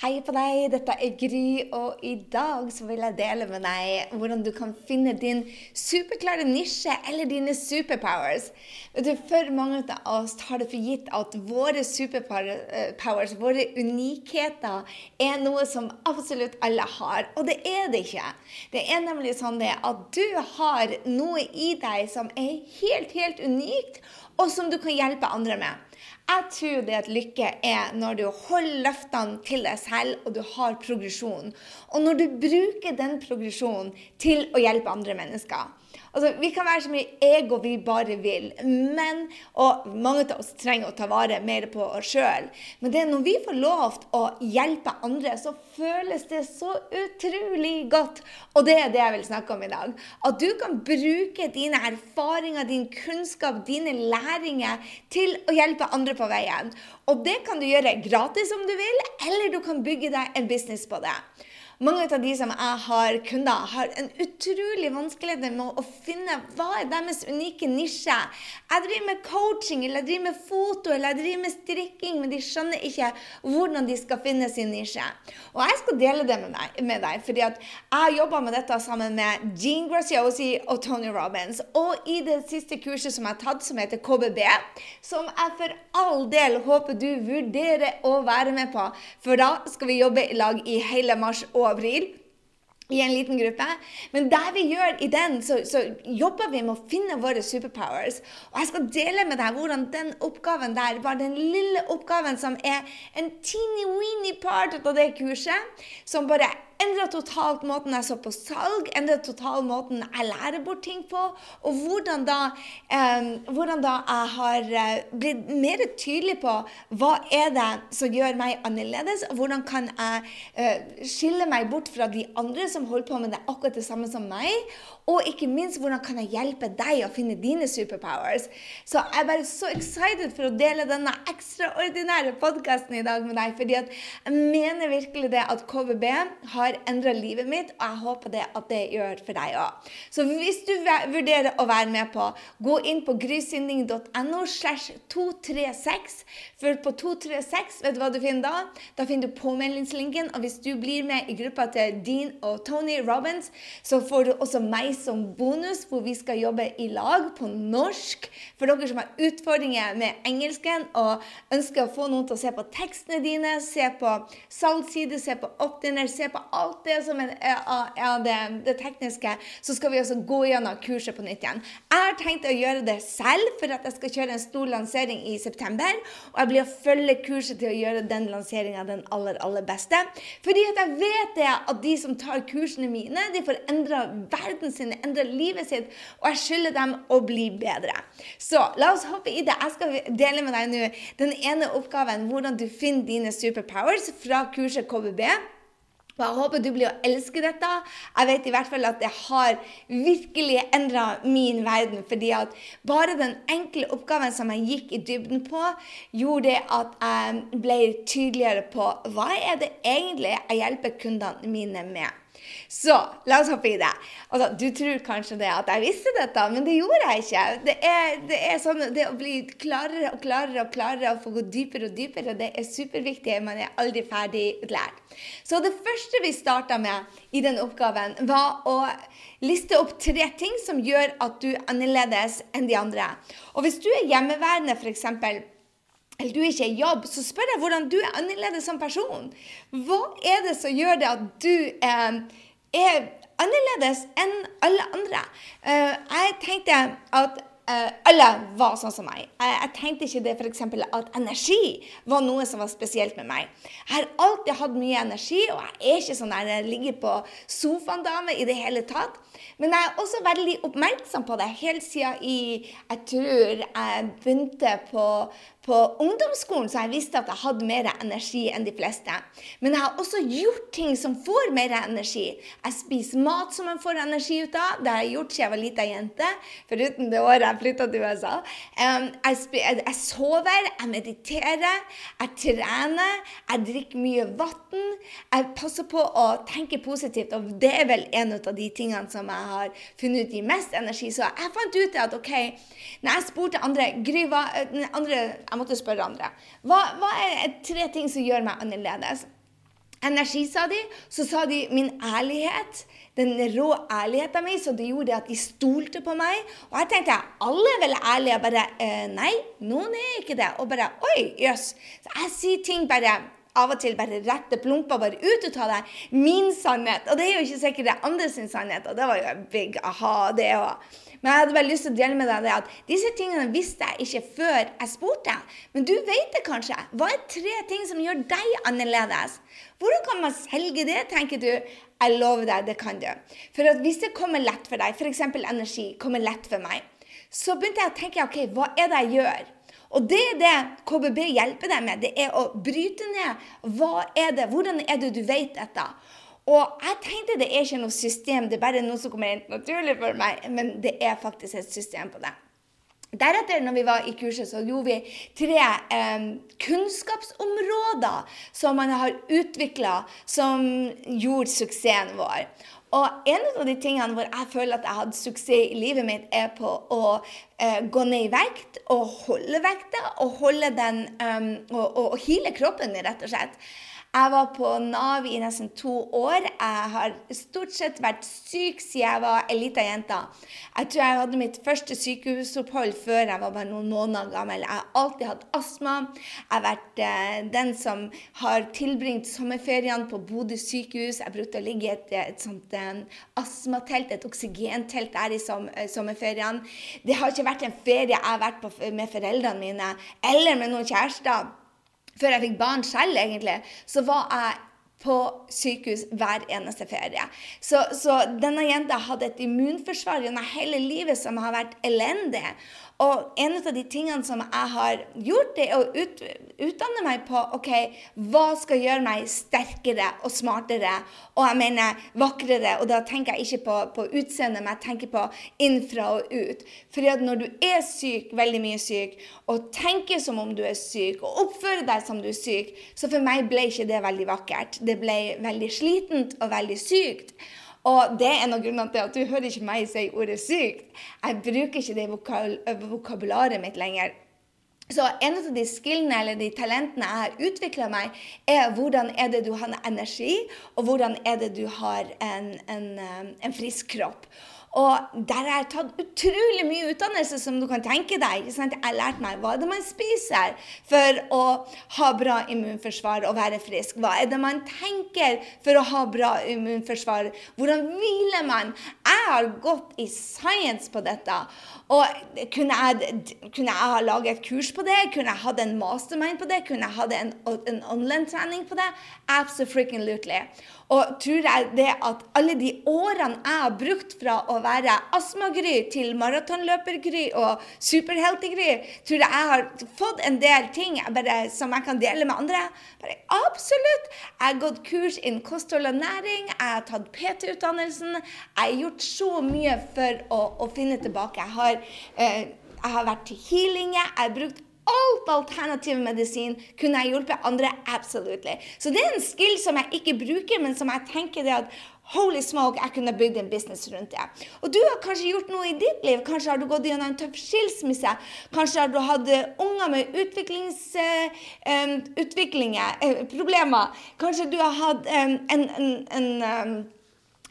Hei på deg, dette er Gry, og i dag så vil jeg dele med deg hvordan du kan finne din superklare nisje eller dine superpowers. Du, For mange av oss tar det for gitt at våre superpowers, våre unikheter, er noe som absolutt alle har. Og det er det ikke. Det er nemlig sånn det at du har noe i deg som er helt, helt unikt, og som du kan hjelpe andre med. Jeg tror det at lykke er når du holder løftene til deg selv, og du har progresjon. Og når du bruker den progresjonen til å hjelpe andre mennesker. Altså, vi kan være så mye ego vi bare vil, men, og mange av oss trenger å ta vare mer på oss sjøl. Men det er når vi får lov til å hjelpe andre, så føles det så utrolig godt. Og det er det jeg vil snakke om i dag. At du kan bruke dine erfaringer, din kunnskap, dine læringer til å hjelpe andre på veien. Og det kan du gjøre gratis om du vil, eller du kan bygge deg en business på det. Mange av de som jeg har kunder, har en utrolig vanskelighet med å finne hva er deres unike nisje. Jeg driver med coaching, eller jeg driver med foto, eller jeg driver med strikking, men de skjønner ikke hvordan de skal finne sin nisje. Og jeg skal dele det med deg, med deg fordi at jeg jobber med dette sammen med Jean Graciosi og Tony Robins. Og i det siste kurset som jeg har tatt, som heter KBB, som jeg for all del håper du vurderer å være med på, for da skal vi jobbe i lag i hele mars og april i en liten gruppe. Men det vi gjør i den, så, så, jobber vi med å finne våre superpowers. Og jeg skal dele med deg hvordan den oppgaven der, bare den lille oppgaven som er en teeny-weeny part av det kurset, som bare endra totalt måten jeg så på salg, endra totalt måten jeg lærer bort ting på, og hvordan da, eh, hvordan da jeg har eh, blitt mer tydelig på hva er det som gjør meg annerledes, og hvordan kan jeg eh, skille meg bort fra de andre som holder på med det akkurat det samme som meg, og ikke minst hvordan kan jeg hjelpe deg å finne dine superpowers. Så jeg er bare så excited for å dele denne ekstraordinære podkasten i dag med deg, fordi at jeg mener virkelig det at har har endra livet mitt, og jeg håper det at det gjør for deg òg. Så hvis du vurderer å være med på, gå inn på grysynding.no slash 236. For på 236, vet du hva du finner da? Da finner du påmeldingslinken. Og hvis du blir med i gruppa til Dean og Tony Robins, så får du også meg som bonus, hvor vi skal jobbe i lag på norsk. For dere som har utfordringer med engelsken og ønsker å få noen til å se på tekstene dine, se på salgsside, se på oppdinner, se på alt det som er, av det, det, tekniske, så skal vi også gå gjennom kurset på nytt igjen. Jeg har tenkt å gjøre det selv for at jeg skal kjøre en stor lansering i september. Og jeg blir å følge kurset til å gjøre den lanseringa den aller, aller beste. Fordi at jeg vet det at de som tar kursene mine, de får endra verden sin, endre livet sitt, og jeg skylder dem å bli bedre. Så la oss hoppe i det. Jeg skal dele med deg nå den ene oppgaven, hvordan du finner dine superpowers fra kurset KBB. Og jeg håper du blir å elske dette. Jeg vet i hvert fall at det har virkelig endra min verden. fordi at bare den enkle oppgaven som jeg gikk i dybden på, gjorde at jeg ble tydeligere på hva er det egentlig jeg hjelper kundene mine med. Så la oss hoppe i det. Altså, du tror kanskje det at jeg visste dette, men det gjorde jeg ikke. Det er, det er sånn, det å bli klarere og klarere og klarere og få gå dypere og dypere, det er superviktig. Man er aldri ferdig utlært. Så det første vi starta med i den oppgaven, var å liste opp tre ting som gjør at du er annerledes enn de andre. Og hvis du er hjemmeværende, f.eks eller du ikke er i jobb, så spør jeg hvordan du er annerledes som person. Hva er det som gjør det at du eh, er annerledes enn alle andre? Eh, jeg tenkte at eh, alle var sånn som meg. Jeg, jeg tenkte ikke det f.eks. at energi var noe som var spesielt med meg. Jeg har alltid hatt mye energi, og jeg er ikke sånn der jeg ligger på sofaen-dame i det hele tatt. Men jeg er også veldig oppmerksom på det helt siden i, jeg tror jeg begynte på, på ungdomsskolen så jeg visste at jeg hadde mer energi enn de fleste. Men jeg har også gjort ting som får mer energi. Jeg spiser mat som jeg får energi ut av. Det har jeg gjort siden jeg var lita jente, foruten det året jeg flytta til USA. Jeg, jeg, sover, jeg mediterer, jeg trener, jeg drikker mye vann. Jeg passer på å tenke positivt, og det er vel en av de tingene som jeg har funnet ut gir mest energi. Så jeg fant ut at OK, når jeg spurte andre, Gry, hva, andre jeg måtte spørre andre. Hva, hva er tre ting som gjør meg annerledes? energi, sa de. Så sa de min ærlighet. Den rå ærligheten min, så det gjorde at de stolte på meg. Og jeg tenkte alle er vel ærlige. Bare eh, Nei, noen er ikke det. Og bare Oi, jøss. Yes. Så jeg sier ting bare av og til bare rette plumpa bare ut og ta deg. Min sannhet. Og det er jo ikke sikkert det er andre sin sannhet. Og det var jo en big aha, det òg. Men jeg hadde bare lyst til å dele med deg det at disse tingene visste jeg ikke før jeg spurte. Men du vet det kanskje. Hva er tre ting som gjør deg annerledes? Hvordan kan man selge det, tenker du? Jeg lover deg, det kan du. For hvis det kommer lett for deg, f.eks. energi kommer lett for meg, så begynte jeg å tenke ok, hva er det jeg gjør? Og det er det KBB hjelper deg med. Det er å bryte ned. Hva er det? Hvordan er det du vet dette? Og jeg tenkte det er ikke noe system, det er bare noe som kommer helt naturlig for meg. Men det er faktisk et system på det. Deretter, når vi var i kurset, så gjorde vi tre eh, kunnskapsområder som man har utvikla, som gjorde suksessen vår. Og en av de tingene hvor jeg føler at jeg hadde suksess i livet mitt, er på å eh, gå ned i vekt og holde vekta og holde um, og, og, og hile kroppen min, rett og slett. Jeg var på Nav i nesten to år. Jeg har stort sett vært syk siden jeg var ei lita jente. Jeg tror jeg hadde mitt første sykehusopphold før jeg var bare noen måneder gammel. Jeg har alltid hatt astma. Jeg har vært eh, den som har tilbringt sommerferiene på Bodø sykehus. Jeg brukte å ligge i et, et sånt eh, astmatelt, et oksygentelt der i som, eh, sommerferiene. Det har ikke vært en ferie jeg har vært på med foreldrene mine eller med noen kjærester før jeg fikk barn selv, egentlig, så var jeg på sykehus hver eneste ferie. Så, så denne jenta hadde et immunforsvar gjennom hele livet som har vært elendig. Og en av de tingene som jeg har gjort, det er å ut, utdanne meg på ok, hva skal gjøre meg sterkere og smartere, og jeg mener vakrere. Og da tenker jeg ikke på, på utseendet, men jeg tenker på innfra og ut. Fordi at når du er syk, veldig mye syk, og tenker som om du er syk, og oppfører deg som du er syk, så for meg ble ikke det veldig vakkert. Det ble veldig slitent og veldig sykt. Og det er en av grunnene til at du hører ikke meg si ordet sykt. Jeg bruker ikke det vokabularet mitt lenger. Så en av de skillene eller de talentene jeg har utvikla meg, er hvordan er det du har energi, og hvordan er det du har en, en, en frisk kropp. Og der har jeg tatt utrolig mye utdannelse, som du kan tenke deg. Jeg har lært meg hva det man spiser for å ha bra immunforsvar og være frisk. Hva er det man tenker for å ha bra immunforsvar? Hvordan hviler man? Jeg har gått i science på dette. Og kunne jeg, kunne jeg ha laget et kurs på det? Kunne jeg hatt en mastermind på det? Kunne jeg hatt en, en online-trening på det? Absolutely. Og tror jeg det at alle de årene jeg har brukt fra å være astmagry til maratonløpergry og superheltegry, tror jeg jeg har fått en del ting bare, som jeg kan dele med andre. Bare, absolutt! Jeg har gått kurs innen kosthold og næring. Jeg har tatt PT-utdannelsen. Jeg har gjort så mye for å, å finne tilbake. Jeg har, eh, jeg har vært til healing. Jeg har brukt alt alternativ medisin kunne jeg hjulpet andre. Absolutely. Så det er en skill som jeg ikke bruker, men som jeg tenker det at Holy smoke, jeg kunne bygd en business rundt det. Og du har kanskje gjort noe i ditt liv. Kanskje har du gått gjennom en tøff skilsmisse. Kanskje har du hatt unger med utviklings, um, uh, problemer. Kanskje du har hatt um, en, en, en um,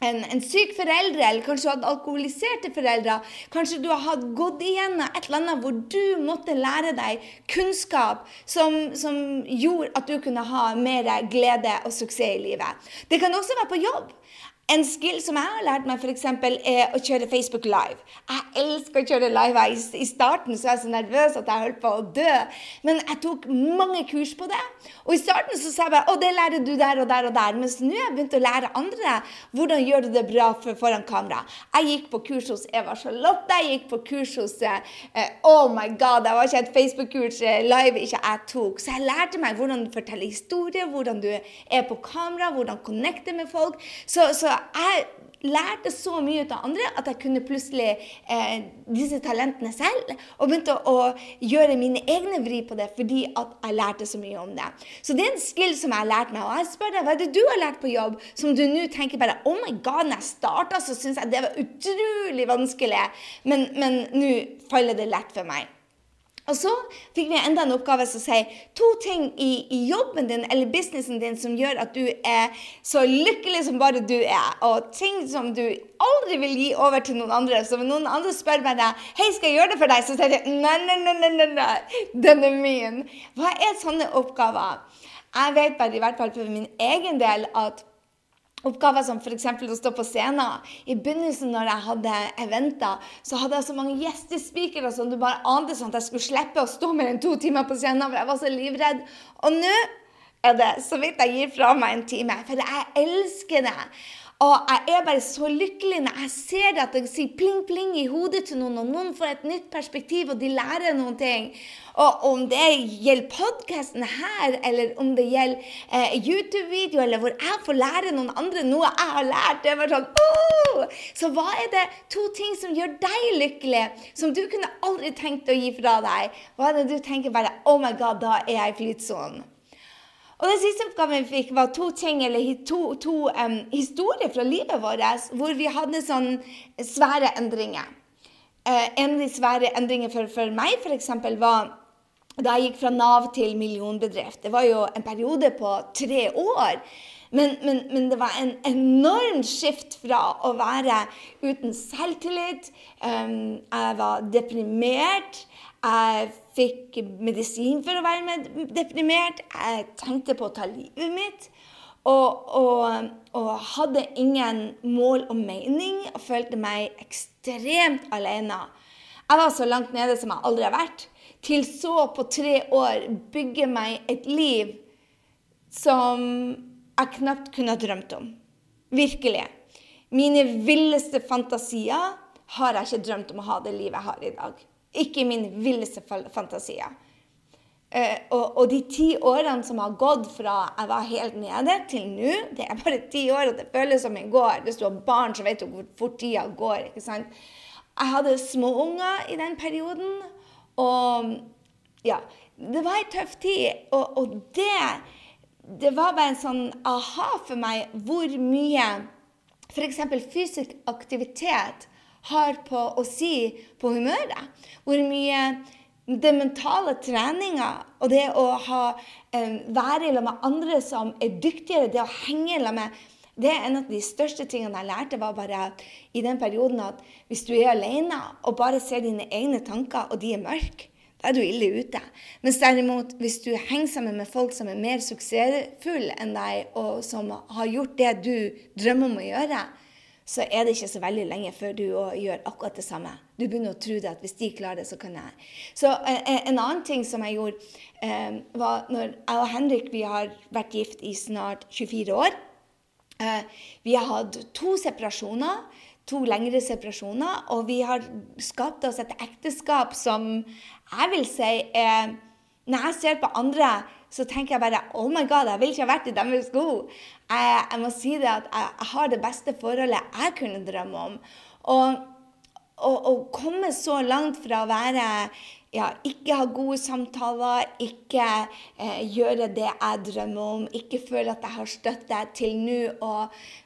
en, en, syk foreldre, eller kanskje du hadde alkoholiserte foreldre. Kanskje du har gått igjennom et eller annet hvor du måtte lære deg kunnskap som, som gjorde at du kunne ha mer glede og suksess i livet. Det kan også være på jobb. En skill som jeg har lært meg, f.eks., er å kjøre Facebook Live. Jeg elsker å kjøre live. I starten så var jeg så nervøs at jeg holdt på å dø. Men jeg tok mange kurs på det. Og i starten så sa jeg bare å, det lærer du der og der og der. Mens nå har jeg begynt å lære andre hvordan gjør du det bra for, foran kamera. Jeg gikk på kurs hos Eva Charlotte. Jeg gikk på kurs hos eh, Oh my God, det var ikke et Facebook-kurs uh, live ikke jeg tok. Så jeg lærte meg hvordan du forteller historier, hvordan du er på kamera, hvordan connecte med folk. Så, så jeg lærte så mye ut av andre at jeg kunne plutselig eh, disse talentene selv. Og begynte å, å, gjøre mine egne vri på det fordi at jeg lærte så mye om det. Så det er en skill som jeg har lært meg. Og jeg spør deg, hva er det du har lært på jobb som du nå tenker bare Oh my God, når jeg starta, så syns jeg det var utrolig vanskelig, men nå faller det lett for meg. Og så fikk vi enda en oppgave som sier to ting i, i, jobben din eller businessen din som gjør at du er så lykkelig som bare du er, og ting som du aldri vil gi over til noen andre. Så når noen andre spør meg deg, hei, skal jeg gjøre det for deg, så sier jeg nei, nei, nei, nei, nei, nei, den er min. Hva er sånne oppgaver? Jeg vet bare i hvert fall for min egen del at Oppgaver som f.eks. å stå på scenen. I begynnelsen når jeg hadde eventer, så hadde jeg så mange gjestespikere som du bare ante sånn at jeg skulle slippe å stå mer enn to timer på scenen, for jeg var så livredd. Og nå er det så vidt jeg gir fra meg en time, for jeg elsker det. Og jeg er bare så lykkelig når jeg ser at det sier pling-pling i hodet til noen, og noen får et nytt perspektiv, og de lærer noen ting. Og om det gjelder podkasten her, eller om det gjelder eh, YouTube-video, eller hvor jeg får lære noen andre noe jeg har lært det er bare sånn, oh! Så hva er det to ting som gjør deg lykkelig, som du kunne aldri tenkt å gi fra deg? Hva er det du tenker bare Oh my God, da er jeg i flytsonen? Og Den siste oppgaven vi fikk, var to ting, eller to, to um, historier fra livet vårt hvor vi hadde sånne svære endringer. Uh, en av de svære endringene for, for meg eksempel, var da jeg gikk fra Nav til millionbedrift. Det var jo en periode på tre år. Men, men, men, det var en enorm skift fra å være uten selvtillit um, Jeg var deprimert. Jeg fikk medisin for å være deprimert. Jeg tenkte på å ta livet mitt. Og, og, og, hadde ingen mål og mening og følte meg ekstremt alene. Jeg var så langt nede som jeg aldri har vært. Til så på tre år bygge meg et liv som jeg knapt kunne ha drømt om. Virkelig. Mine villeste fantasier har jeg ikke drømt om å ha det livet jeg har i dag. Ikke i min villeste fantasier. Uh, og, og, de ti årene som har gått fra jeg var helt nede, til nå Det er bare ti år, og det føles som i går. Hvis du har barn, så vet du hvor fort tida går. ikke sant? Jeg hadde småunger i den perioden, og ja Det var ei tøff tid. Og, og det, det var bare en sånn aha for meg hvor mye f.eks. fysisk aktivitet har på å si på humøret. Hvor mye det mentale treninga og det å ha, være sammen med andre som er dyktigere, det å henge sammen med det er en av de største tingene jeg lærte, var bare i den perioden at hvis du er alene og bare ser dine egne tanker, og de er mørke, da er du ille ute. Mens derimot, hvis du henger sammen med folk som er mer suksessfulle enn deg, og som har gjort det du drømmer om å gjøre, så er det ikke så veldig lenge før du gjør akkurat det samme. Du begynner å tro det at hvis de klarer det, så kan jeg. Så eh, eh, En annen ting som jeg gjorde, eh, var når jeg og Henrik vi har vært gift i snart 24 år. Vi har hatt to separasjoner, to lengre separasjoner, og vi har skapt oss et ekteskap som jeg vil si er Når jeg ser på andre så tenker jeg bare Oh my God, jeg vil ikke ha vært i deres sko. Jeg, jeg må si det at jeg, jeg, har det beste forholdet jeg kunne drømme om. Og å komme så langt fra å være ja, ikke ha gode samtaler, ikke eh, gjøre det jeg drømmer om, ikke føle at jeg har støtte til nå å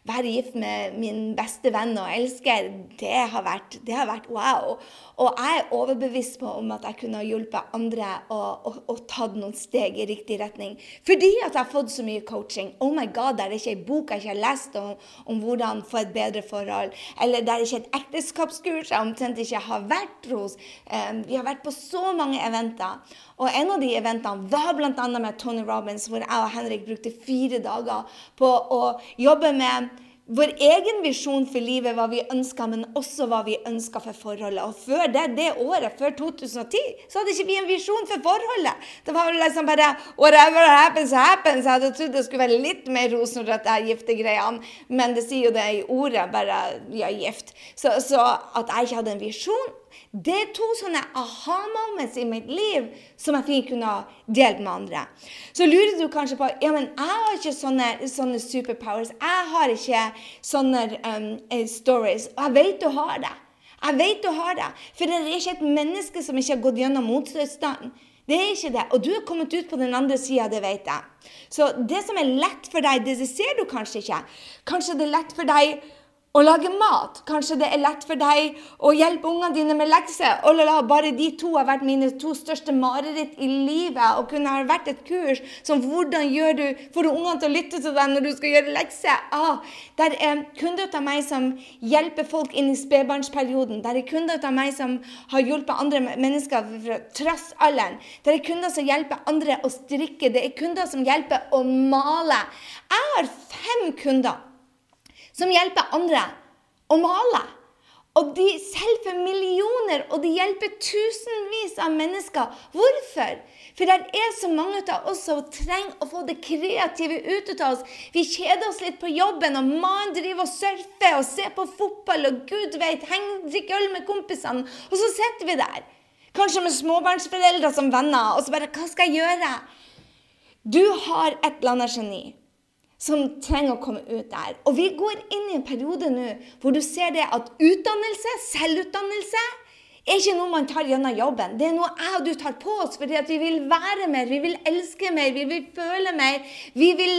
være gift med min beste venn og elsker, det har vært, det har vært wow. Og jeg er overbevist på om at jeg kunne ha hjulpet andre og, og, og, tatt noen steg i riktig retning. Fordi at jeg har fått så mye coaching. Oh my God, det er ikke en bok jeg ikke har lest om, om hvordan få et bedre forhold. Eller det er ikke et ekteskapskurs jeg omtrent ikke har vært hos. Um, vi har vært på så så mange eventer. Og en av de eventene var bl.a. med Tony Robins, hvor jeg og Henrik brukte fire dager på å jobbe med vår egen visjon for livet, hva vi ønska, men også hva vi ønska for forholdet. Og før det, det året, før 2010, så hadde ikke vi en visjon for forholdet. Det var liksom bare whatever happens, happens. Jeg hadde trodd det skulle være litt mer rosenrødt, de giftegreiene, men det sier jo det i ordet, bare ja, gift. Så, så at jeg ikke hadde en visjon det er to sånne aha-moments i mitt liv som jeg fint kunne ha delt med andre. Så lurer du kanskje på ja, men jeg har ikke sånne, sånne superpowers. Jeg har ikke sånne um, eh, stories. Og jeg vet du har det. Jeg vet du har det. For det er ikke et menneske som ikke har gått gjennom motstand. Det er ikke det. Og du har kommet ut på den andre sida, det vet jeg. Så det som er lett for deg, det ser du kanskje ikke. Kanskje det er lett for deg å lage mat. Kanskje det er lett for deg å hjelpe ungene dine med lekser. Oh, la, bare de to har vært mine to største mareritt i livet. Og kunne ha vært et kurs som hvordan gjør du, får du ungene til å lytte til deg når du skal gjøre lekser. Ah, der er kunder av meg som hjelper folk inn i spedbarnsperioden. Der er kunder av meg som har hjulpet andre mennesker fra trassalderen. Der er kunder som hjelper andre å strikke. Det er kunder som hjelper å male. Jeg har fem kunder som hjelper andre å male. Og de selger millioner, og de hjelper tusenvis av mennesker. Hvorfor? For det er så mange av oss som trenger å få det kreative ut av oss. Vi kjeder oss litt på jobben, og mannen driver og surfer og ser på fotball og gud vet, drikker øl med kompisene. Og så sitter vi der, kanskje med småbarnsforeldre som venner, og så bare Hva skal jeg gjøre? Du har et eller annet geni som trenger å komme ut der. Og vi går inn i en periode nå hvor du ser det at utdannelse, selvutdannelse, er ikke noe man tar gjennom jobben. Det er noe jeg og du tar på oss fordi vi vil være mer, vi vil elske mer, vi vil føle mer. Vi vil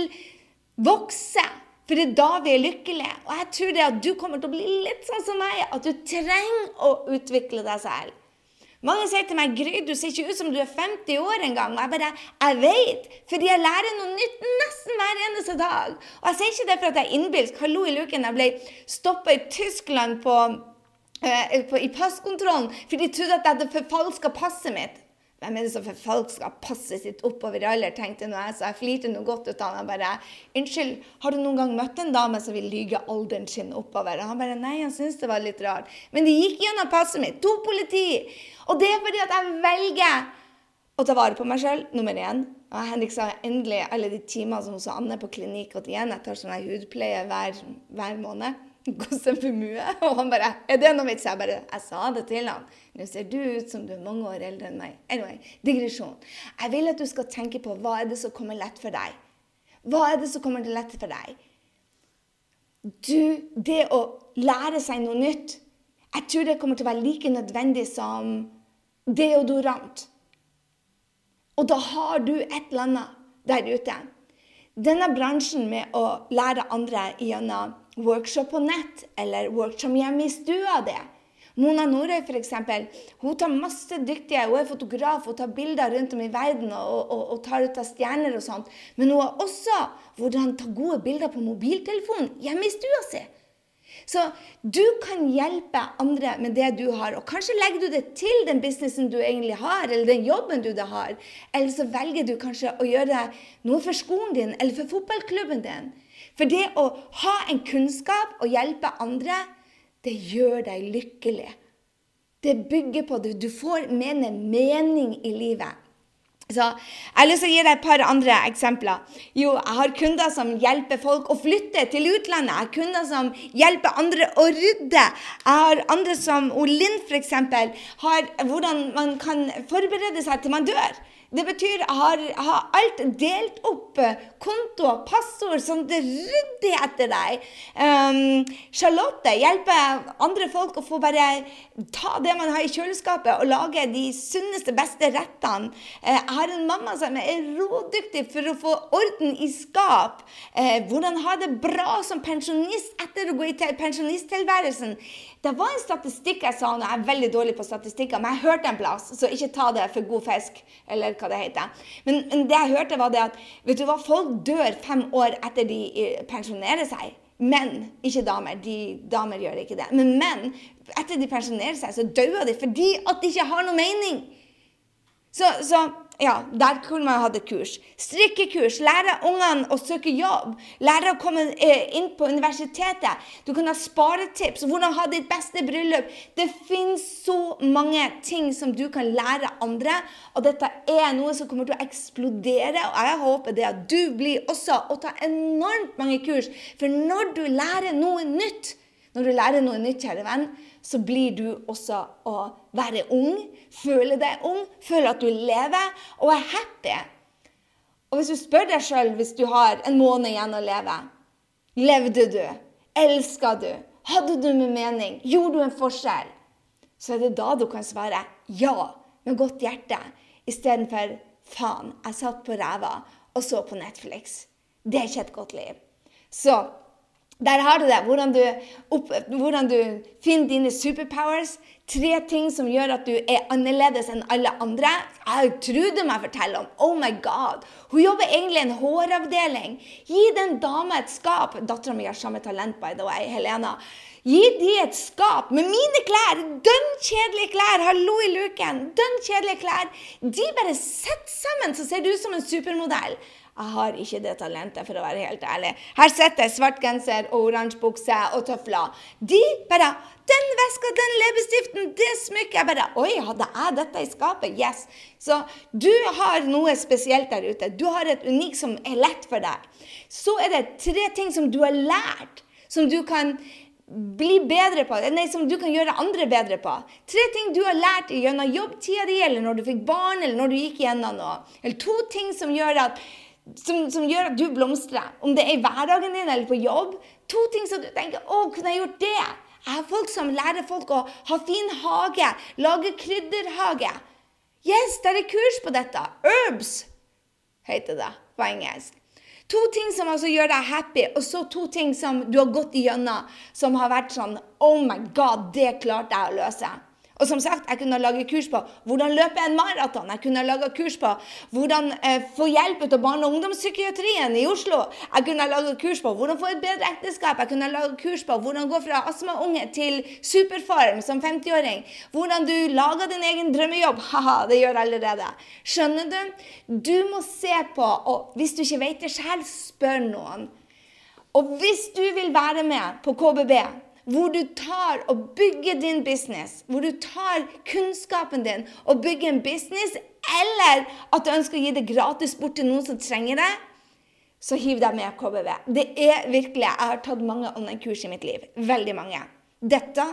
vokse. For det er da vi er lykkelige. Og jeg tror det at du kommer til å bli litt sånn som meg, at du trenger å utvikle deg selv. Mange sier til meg 'Gry, du ser ikke ut som du er 50 år engang'. Og jeg bare 'Jeg vet', fordi jeg lærer noe nytt nesten hver eneste dag. Og jeg sier ikke det for at jeg er innbilsk. Hallo i luken, jeg ble stoppa i Tyskland på, uh, på, i passkontrollen fordi de trodde at jeg hadde forfalska passet mitt. Hvem er det som skal passe sitt oppover i alder, tenkte nå jeg, så jeg flirte noe godt ut av ham. bare 'Unnskyld, har du noen gang møtt en dame som vil lyge alderen sin oppover?' Og han bare 'Nei, han syntes det var litt rart'. Men de gikk gjennom passet mitt. To politi. Og det er fordi at jeg velger å ta vare på meg sjøl, nummer én. Og Henrik sa endelig alle de timene som hos Anne på klinikk 81. Jeg tar sånn hudpleie hver, hver måned. Gåseformue. Og han bare 'Er det noe vits?' Jeg bare Jeg sa det til han. Nå ser du ut som du er mange år eldre enn meg. Anyway, digresjon. Jeg vil at du skal tenke på hva er det som kommer lett for deg. Hva er det som kommer lett for deg? Du, det å lære seg noe nytt Jeg tror det kommer til å være like nødvendig som deodorant. Og da har du et eller annet der ute. Denne bransjen med å lære andre gjennom workshop på nett eller workshop hjemme i stua di. Mona Norøy f.eks. Hun tar masse dyktige, hun er fotograf, og tar bilder rundt om i verden og, og, og tar ut av stjerner og sånt. Men hun har også hvordan ta gode bilder på mobiltelefonen hjemme i stua si. Så du kan hjelpe andre med det du har. Og kanskje legger du det til den businessen du egentlig har, eller den jobben du har. Eller så velger du kanskje å gjøre noe for skolen din eller for fotballklubben din. For det å ha en kunnskap og hjelpe andre, det gjør deg lykkelig. Det bygger på det. Du får mene mening i livet. Så Jeg har lyst til å gi deg et par andre eksempler. Jo, Jeg har kunder som hjelper folk å flytte til utlandet. Jeg har kunder som hjelper andre å rydde. Jeg har andre som Linn f.eks. har hvordan man kan forberede seg til man dør. Det betyr jeg har, har alt delt opp. Konto, passord, sånn det rydder etter deg. Um, Charlotte hjelper andre folk å få bare ta det man har i kjøleskapet, og lage de sunneste, beste rettene. Uh, jeg har en mamma som er rådyktig for å få orden i skap. Uh, hvordan ha det bra som pensjonist etter å gå i pensjonisttilværelsen. Det var en statistikk jeg sa, og jeg er veldig dårlig på statistikker, men jeg hørte en plass, så ikke ta det for god fisk, eller hva det heter. Men, men det jeg hørte, var det at vet du hva, folk dør fem år etter de eh, pensjonerer seg. Menn, ikke damer. De, damer gjør ikke det. Men menn, etter de pensjonerer seg, så dør de fordi at de ikke har noe mening. Så, så ja, der kunne man hatt et kurs. Strikkekurs. Lære ungene å søke jobb. Lære å komme eh, inn på universitetet. Du kan ha sparetips. Hvordan ha ditt beste bryllup. Det finnes så mange ting som du kan lære andre. Og dette er noe som kommer til å eksplodere. Og jeg håper det at du blir også å ta enormt mange kurs. For når du lærer noe nytt, når du lærer noe nytt, kjære venn, så blir du også å være ung, føle deg ung, føle at du lever og er happy. Og hvis du spør deg sjøl hvis du har en måned igjen å leve Levde du? Elska du? Hadde du med mening? Gjorde du en forskjell? Så er det da du kan svare ja med godt hjerte istedenfor faen, jeg satt på ræva og så på Netflix. Det er ikke et godt liv. Så Der har du det. Hvordan du, opp, hvordan du finner dine superpowers. Tre ting som gjør at du er annerledes enn alle andre. Jeg trodde meg fortelle om. Oh my god. Hun jobber egentlig i en håravdeling. Gi den dama et skap. Dattera mi har samme talent, by the way, Helena. Gi de et skap med mine klær! Dønn kjedelige klær! Hallo i luken! Dønn kjedelige klær! De bare setter sammen, så ser du ut som en supermodell. Jeg har ikke det talentet, for å være helt ærlig. Her sitter jeg svart genser og oransje bukse og tøfler. De bare Den veska, den leppestiften, det smykket Jeg bare Oi, hadde jeg dette i skapet? Yes. Så du har noe spesielt der ute. Du har et unikt som er lett for deg. Så er det tre ting som du har lært, som du kan bli bedre på, nei, som du kan gjøre andre bedre på. Tre ting du har lært gjennom jobbtida di, eller når du fikk barn, eller når du gikk gjennom noe. Eller to ting som gjør at som, som, gjør at du blomstrer. Om det er i hverdagen din eller på jobb. To ting som du tenker 'Å, kunne jeg gjort det?' Jeg har folk som lærer folk å ha fin hage, lage krydderhage. Yes, det er kurs på dette. Herbs heter det på engelsk. To ting som altså gjør deg happy, og så to ting som du har gått igjennom, som har vært sånn Oh my God, det klarte jeg å løse. Og som sagt, jeg kunne lage kurs på hvordan løpe en maraton. Jeg kunne lage kurs på hvordan eh, få hjelp ut av barne- og ungdomspsykiatrien i Oslo. Jeg kunne lage kurs på hvordan få et bedre ekteskap. Jeg kunne lage kurs på hvordan gå fra astmaunge til superform som 50-åring. Hvordan du lager din egen drømmejobb. Haha, det gjør jeg allerede. Skjønner du? Du må se på, og hvis du ikke vet det selv, spør noen. Og hvis du vil være med på KBB hvor du tar og bygger din business, hvor du tar kunnskapen din og bygger en business, eller at du ønsker å gi det gratis bort til noen som trenger det, så hiv deg med KBV. Det er virkelig, Jeg har tatt mange online-kurs i mitt liv. Veldig mange. Dette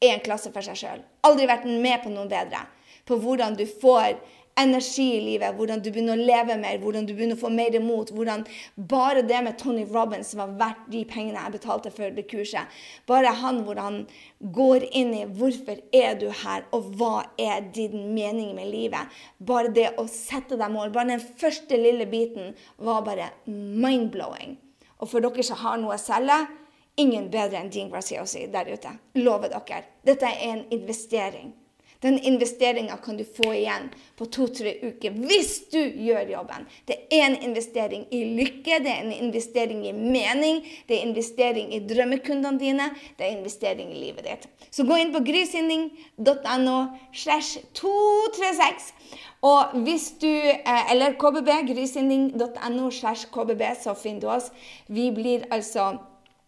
er en klasse for seg sjøl. Aldri vært med på noe bedre. På hvordan du får energi i livet, hvordan du begynner å leve mer, hvordan du begynner å få mer imot. hvordan Bare det med Tony Robins var verdt de pengene jeg betalte for det kurset. Bare han hvor han går inn i hvorfor er du her, og hva er din mening med livet. Bare det å sette deg mål, bare den første lille biten, var bare mind-blowing. Og for dere som har noe å selge, ingen bedre enn Dean Graziosi der ute. Lover dere. Dette er en investering. Den investeringa kan du få igjen på to-tre uker hvis du gjør jobben. Det er en investering i lykke, det er en investering i mening, det er investering i drømmekundene dine, det er investering i livet ditt. Så gå inn på grysynding.no slash 236. Og hvis du, eh, eller KBB, grysynding.no slash KBB, så finner du oss. Vi blir altså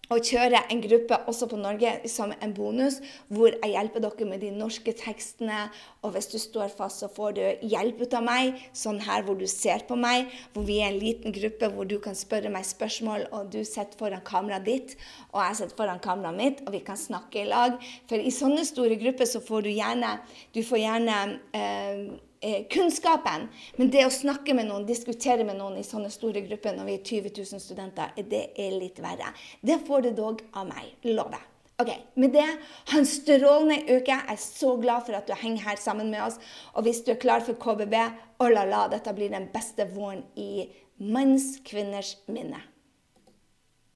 å kjøre en gruppe også på Norge som en bonus, hvor jeg hjelper dere med de norske tekstene. Og hvis du står fast, så får du hjelp ut av meg, sånn her hvor du ser på meg. Hvor vi er en liten gruppe hvor du kan spørre meg spørsmål, og du sitter foran kameraet ditt, og jeg sitter foran kameraet mitt, og vi kan snakke i lag. For i sånne store grupper så får du gjerne Du får gjerne eh, eh, kunnskapen. Men det å snakke med noen, diskutere med noen i sånne store grupper når vi er 20 000 studenter, det er litt verre. Det får du dog av meg. Lover. Ok, Med det, ha en strålende uke. Jeg er så glad for at du henger her sammen med oss. Og hvis du er klar for KBB, oh la la, dette blir den beste våren i manns kvinners minne.